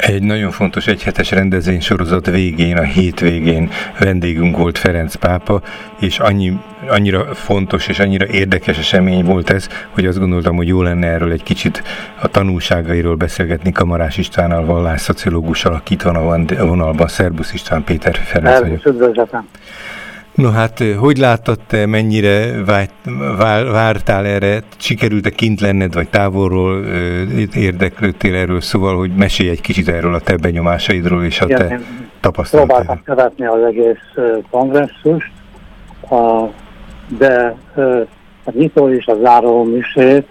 Egy nagyon fontos egyhetes rendezvény sorozat végén, a hétvégén vendégünk volt Ferenc pápa, és annyi, annyira fontos és annyira érdekes esemény volt ez, hogy azt gondoltam, hogy jó lenne erről egy kicsit a tanulságairól beszélgetni Kamarás Istvánnal, vallásszociológussal, aki itt van a vonalban. Szerbusz István Péter Ferenc vagyok. Üdvözletem! No hát, hogy láttad te, mennyire vágy, vár, vártál erre, sikerült-e kint lenned, vagy távolról érdeklődtél erről, szóval, hogy mesélj egy kicsit erről a te benyomásaidról és a Igen, te tapasztalataidról. Próbáltam követni az egész kongresszust, de a nyitó és a záró misét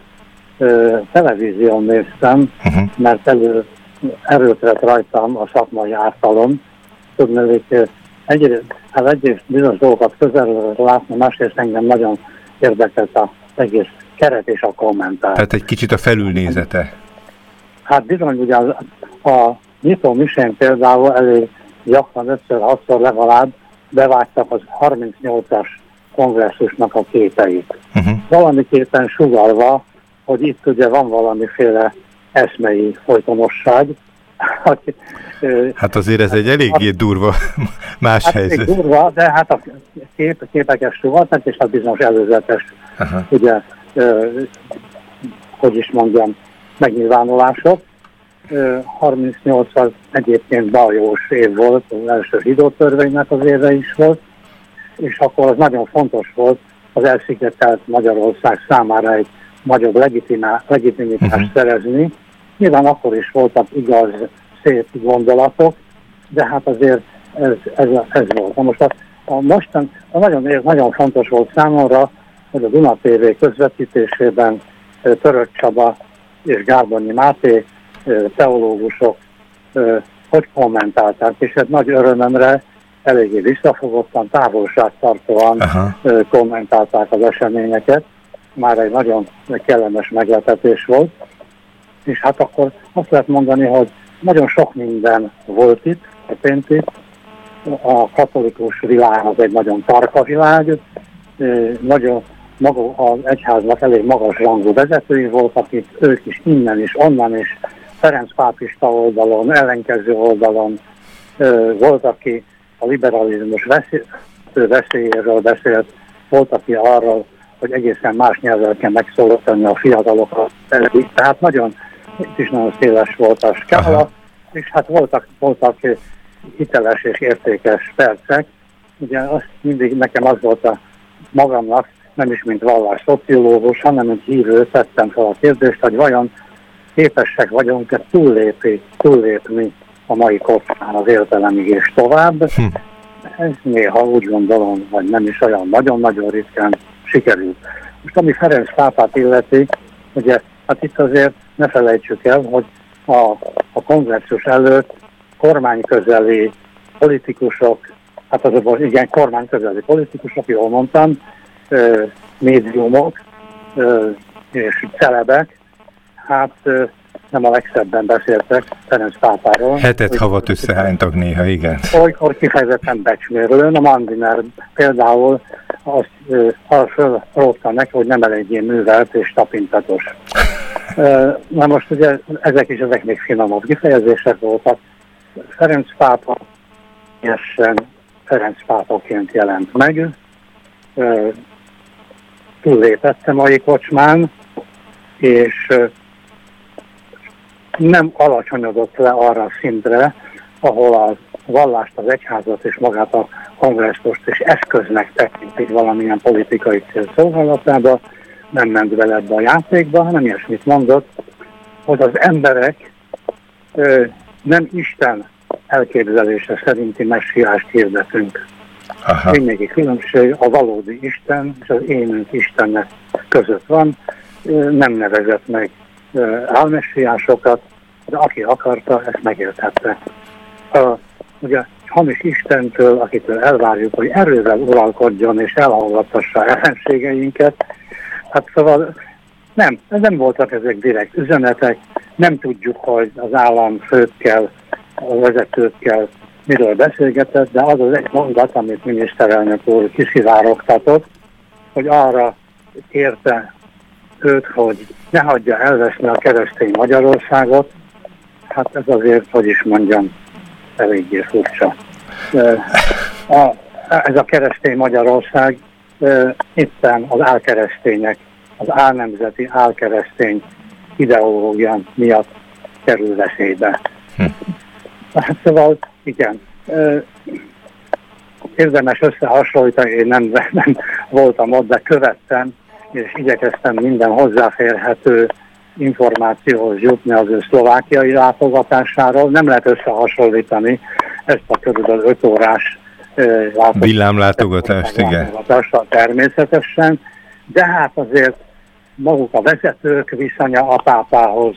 televízión néztem, uh-huh. mert elő, erőt vett rajtam a szakmai ártalom. Tudnék, egyrészt, hát egyrészt bizonyos dolgokat közelről látni, másrészt engem nagyon érdekelt az egész keret és a kommentár. Tehát egy kicsit a felülnézete. Hát bizony, ugye a, a nyitó misén például elég gyakran, ötször, hatszor legalább bevágtak az 38-as kongresszusnak a képeit. Uh-huh. Valamiképpen sugalva, hogy itt ugye van valamiféle eszmei folytonosság, Hát azért ez egy eléggé durva más hát helyzet. durva, de hát a kép, képek voltak, és a bizonyos előzetes, Aha. ugye, hogy is mondjam, megnyilvánulások. 38 az egyébként bajós év volt, az első zsidótörvénynek az éve is volt, és akkor az nagyon fontos volt az elszigetelt Magyarország számára egy nagyobb legitimitást uh-huh. szerezni, Nyilván akkor is voltak igaz, szép gondolatok, de hát azért ez, ez, ez volt. Na most a, a mostan a nagyon, nagyon fontos volt számomra, hogy a Duna TV közvetítésében Török Csaba és Gárbonyi Máté teológusok hogy kommentálták, és egy nagy örömömre eléggé visszafogottan, távolságtartóan Aha. kommentálták az eseményeket. Már egy nagyon kellemes meglepetés volt és hát akkor azt lehet mondani, hogy nagyon sok minden volt itt, történt itt. A katolikus világ az egy nagyon tarka világ, nagyon maga az egyháznak elég magas rangú vezetői voltak itt, ők is innen is, onnan is, Ferenc pápista oldalon, ellenkező oldalon volt, aki a liberalizmus veszély, veszélyéről beszélt, volt, aki arról, hogy egészen más nyelvvel kell megszólítani a fiatalokat. Tehát nagyon itt is nagyon széles volt a skála, és hát voltak, voltak hiteles és értékes percek. Ugye azt mindig nekem az volt a magamnak, nem is mint vallás szociológus, hanem mint hívő tettem fel a kérdést, hogy vajon képesek vagyunk-e túllépni, túllépni a mai korszán az értelemig és tovább. Hm. Ez néha úgy gondolom, vagy nem is olyan nagyon-nagyon ritkán sikerült. Most ami Ferenc pápát illeti, ugye Hát itt azért ne felejtsük el, hogy a, a kongresszus előtt kormányközeli politikusok, hát azokból igen, kormányközeli politikusok, jól mondtam, ö, médiumok ö, és celebek, hát ö, nem a legszebben beszéltek Ferenc pápáról. Hetet havat összehánytak néha, igen. Olykor kifejezetten becsmérülőn, a Mandiner például azt arra felrótta neki, hogy nem eléggé művelt és tapintatos. Na most ugye ezek is ezek még finomabb kifejezések voltak. Ferenc pápa teljesen Ferenc pápaként jelent meg. Túllépette mai kocsmán, és nem alacsonyodott le arra a szintre, ahol a vallást, az egyházat és magát a kongressust és eszköznek tekintik valamilyen politikai cél szolgálatába, nem ment vele ebbe a játékba, hanem ilyesmit mondott, hogy az emberek ö, nem Isten elképzelése szerinti messiást hirdetünk. Lényegi különbség a valódi Isten és az énünk Istennek között van. Nem nevezett meg álmessiásokat, de aki akarta, ezt megértette. A, ugye hamis Istentől, akitől elvárjuk, hogy erővel uralkodjon és elhallgattassa ellenségeinket, hát szóval nem, nem voltak ezek direkt üzenetek, nem tudjuk, hogy az állam főkkel, a vezetőkkel miről beszélgetett, de az az egy mondat, amit miniszterelnök úr kiszivárogtatott, hogy arra érte őt, hogy ne hagyja elveszni a keresztény Magyarországot, hát ez azért, hogy is mondjam, eléggé furcsa. A, ez a keresztény Magyarország éppen az álkeresztények, az álnemzeti álkeresztény ideológia miatt kerül veszélybe. Hm. Hát szóval, igen, érdemes összehasonlítani, én nem, nem voltam ott, de követtem, és igyekeztem minden hozzáférhető információhoz jutni az ő szlovákiai látogatásáról. Nem lehet összehasonlítani ezt a körülbelül 5 órás látogatást. Villámlátogatást, igen. Természetesen, de hát azért maguk a vezetők viszonya a pápához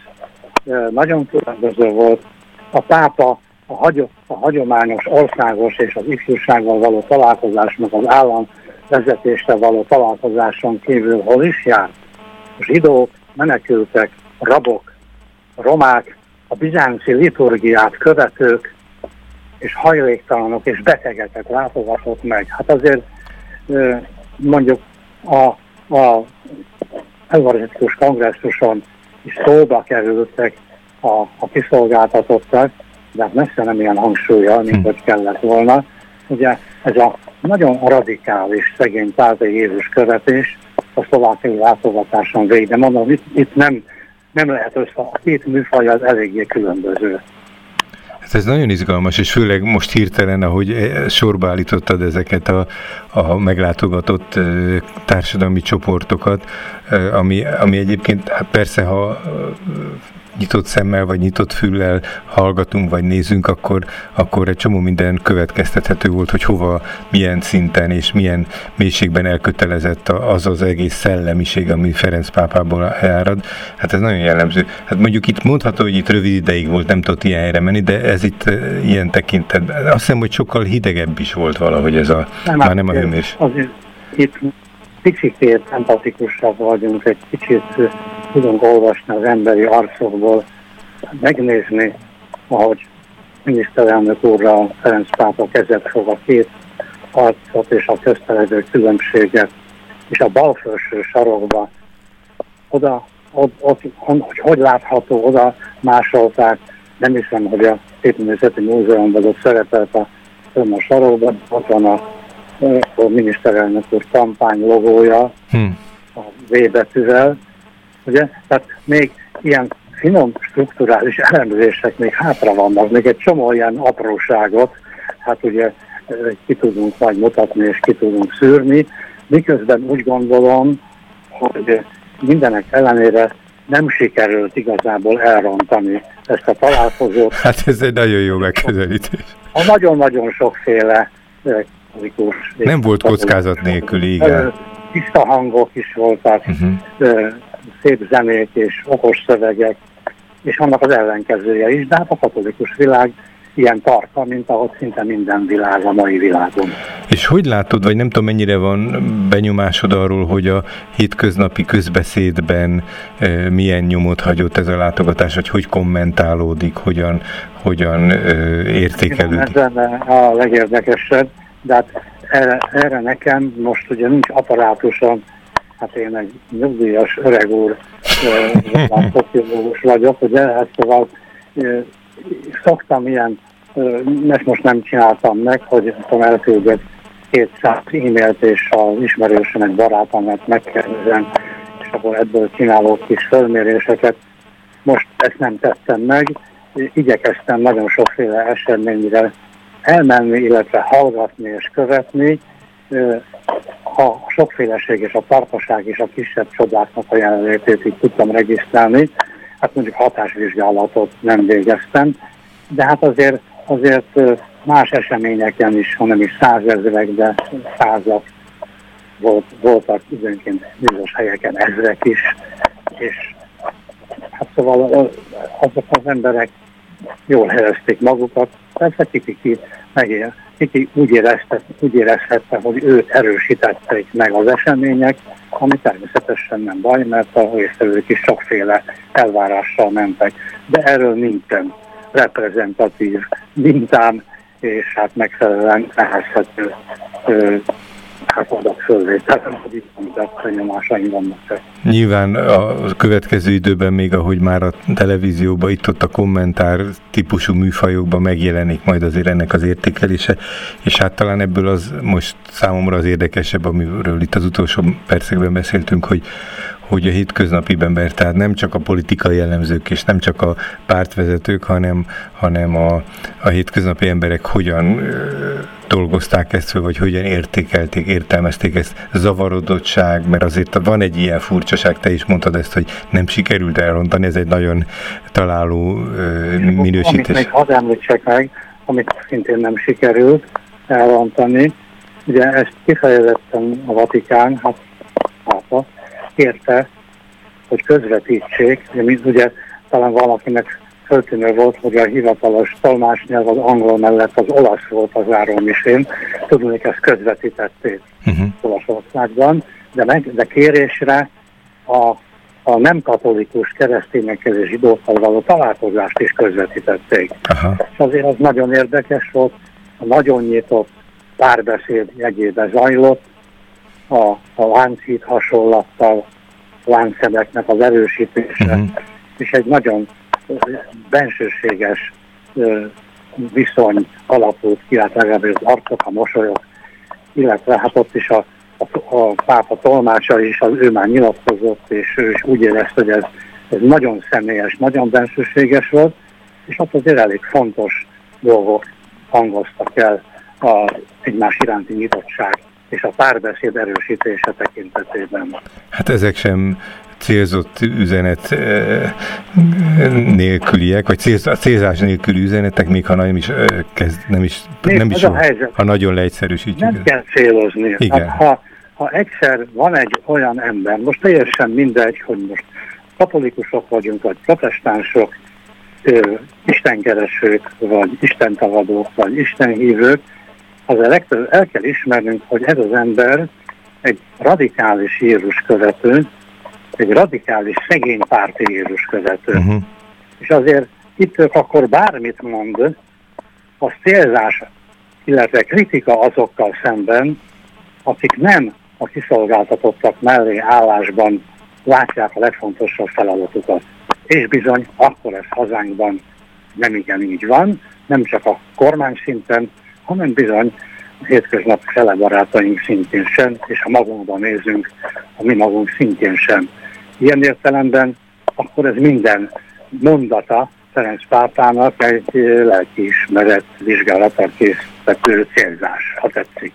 nagyon különböző volt. A pápa a, hagy, a hagyományos országos és az ifjúsággal való találkozásnak az állam vezetésre való találkozáson kívül hol is járt? Zsidók, menekültek, rabok, romák, a bizánci liturgiát követők és hajléktalanok és betegeket látogatott meg. Hát azért mondjuk a, a Eucharisztikus kongresszuson is szóba kerültek a, a kiszolgáltatottak, de hát messze nem ilyen hangsúlya, mint hm. hogy kellett volna. Ugye ez a nagyon radikális szegény páltai Jézus követés a szlovákiai látogatáson végre. Mondom, itt, itt nem, nem lehet össze, a két műfaj az eléggé különböző. Hát ez nagyon izgalmas, és főleg most hirtelen, ahogy e, sorba állítottad ezeket a, a meglátogatott e, társadalmi csoportokat, e, ami, ami egyébként hát persze, ha nyitott szemmel vagy nyitott füllel hallgatunk vagy nézünk, akkor, akkor egy csomó minden következtethető volt, hogy hova, milyen szinten és milyen mélységben elkötelezett az az egész szellemiség, ami Ferenc pápából elárad. Hát ez nagyon jellemző. Hát mondjuk itt mondható, hogy itt rövid ideig volt, nem tudott ilyen helyre menni, de ez itt eh, ilyen tekintetben. Azt hiszem, hogy sokkal hidegebb is volt valahogy ez a, nem, már nem a hőmérés. Azért itt picit empatikusabb vagyunk, egy kicsit tudunk olvasni az emberi arcokból, megnézni, ahogy miniszterelnök úrra Ferenc pápa kezet fog a két arcot és a közteledő különbséget, és a bal felső sarokba oda, ott, ott, hogy hogy látható, oda másolták, nem hiszem, hogy a Szépművészeti Múzeumban ott szerepelt a, a sarokban, ott van a, a miniszterelnök úr kampány logója, hmm. a V betűvel, Ugye? Tehát még ilyen finom strukturális elemzések még hátra vannak, még egy csomó ilyen apróságot, hát ugye ki tudunk majd mutatni és ki tudunk szűrni, miközben úgy gondolom, hogy mindenek ellenére nem sikerült igazából elrontani ezt a találkozót. Hát ez egy nagyon jó megközelítés. A nagyon-nagyon sokféle Nem volt kockázat nélkül, igen. Tiszta hangok is voltak, uh-huh szép zenék és okos szövegek, és annak az ellenkezője is, de hát a katolikus világ ilyen tarta, mint ahogy szinte minden világ a mai világon. És hogy látod, vagy nem tudom mennyire van benyomásod arról, hogy a hétköznapi közbeszédben e, milyen nyomot hagyott ez a látogatás, vagy hogy kommentálódik, hogyan, hogyan e, értékelődik? Ez a legérdekesebb, de hát erre, erre nekem most ugye nincs apparátusom, hát én egy nyugdíjas öreg úr, szociológus vagyok, ugye, hát szóval szoktam ilyen, ezt most nem csináltam meg, hogy tudom, elküldök 200 e-mailt, és az ismerősenek, barátomat megkérdezem, és akkor ebből csinálok kis fölméréseket. Most ezt nem tettem meg, igyekeztem nagyon sokféle eseményre elmenni, illetve hallgatni és követni, a sokféleség és a tartaság és a kisebb csodáknak a jelenlétét így tudtam regisztrálni. Hát mondjuk hatásvizsgálatot nem végeztem, de hát azért, azért más eseményeken is, hanem is százezrek, de százak volt, voltak időnként bizonyos helyeken ezrek is, és hát szóval azok az emberek jól helyezték magukat, persze kiki megél, Kiki úgy, érezte, úgy érezhette, hogy őt erősítették meg az események, ami természetesen nem baj, mert a résztvevők is sokféle elvárással mentek. De erről nincsen reprezentatív mintám, és hát megfelelően nehezhető hát adat fölvétel, hogy itt amit nyomásaim vannak. Nyilván a következő időben még, ahogy már a televízióban itt-ott a kommentár típusú műfajokban megjelenik majd azért ennek az értékelése, és hát talán ebből az most számomra az érdekesebb, amiről itt az utolsó percekben beszéltünk, hogy, hogy a hétköznapi ember, tehát nem csak a politikai jellemzők és nem csak a pártvezetők, hanem, hanem a, a hétköznapi emberek hogyan ö, dolgozták ezt fel, vagy hogyan értékelték, értelmezték ezt, zavarodottság, mert azért van egy ilyen furcsaság, te is mondtad ezt, hogy nem sikerült elrontani, ez egy nagyon találó ö, minősítés. Amit még hadd említsek meg, amit szintén nem sikerült elrontani, ugye ezt kifejezetten a Vatikán, hát kérte, hogy közvetítsék, ugye, ugye talán valakinek föltűnő volt, hogy a hivatalos tolmásnyelv az angol mellett az olasz volt az zárómisén, tudnék ezt közvetítették uh-huh. Olaszországban, de, meg, de kérésre a, a nem katolikus keresztényekkel és zsidókkal való találkozást is közvetítették. Uh-huh. Azért az nagyon érdekes volt, a nagyon nyitott párbeszéd jegyébe zajlott, a, a láncít hasonlattal, láncszemeknek az erősítése, uh-huh. és egy nagyon bensőséges viszony alapult ki, hát legalábbis az arcok, a mosolyok, illetve hát ott is a, a, a pápa tolmácsa is, az ő már nyilatkozott, és ő is úgy érezte, hogy ez, ez nagyon személyes, nagyon bensőséges volt, és ott azért elég fontos dolgok hangoztak el a egymás iránti nyitottság és a párbeszéd erősítése tekintetében. Hát ezek sem célzott üzenet eh, nélküliek, vagy célzás nélküli üzenetek, még ha nem is, eh, kezd, nem is, nem is a helyzet. ha nagyon leegyszerűsítjük. Nem kell célozni. Igen. Hát, ha, ha egyszer van egy olyan ember, most teljesen mindegy, hogy most katolikusok vagyunk, vagy protestánsok, istenkeresők, vagy istentavadók, vagy istenhívők, az legtöbb el kell ismernünk, hogy ez az ember egy radikális Jézus követő, egy radikális szegény párti Jézus követő. Uh-huh. És azért itt ők akkor bármit mond, az célzás, illetve kritika azokkal szemben, akik nem a kiszolgáltatottak mellé állásban látják a legfontosabb feladatukat. És bizony, akkor ez hazánkban nem igen így van, nem csak a kormány szinten, hanem bizony a hétköznap fele barátaink szintén sem, és ha magunkban nézünk, a mi magunk szintén sem. Ilyen értelemben akkor ez minden mondata Ferenc pápának egy lelkiismeret vizsgálata készített célzás, ha tetszik.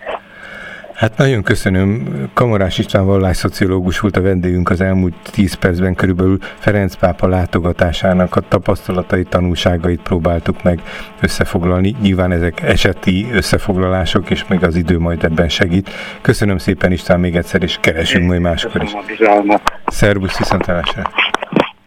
Hát nagyon köszönöm. Kamarás István szociológus volt a vendégünk az elmúlt 10 percben körülbelül Ferenc pápa látogatásának a tapasztalatai, tanulságait próbáltuk meg összefoglalni. Nyilván ezek eseti összefoglalások, és még az idő majd ebben segít. Köszönöm szépen István még egyszer, és keresünk majd máskor is. Szervusz, viszontlátásra!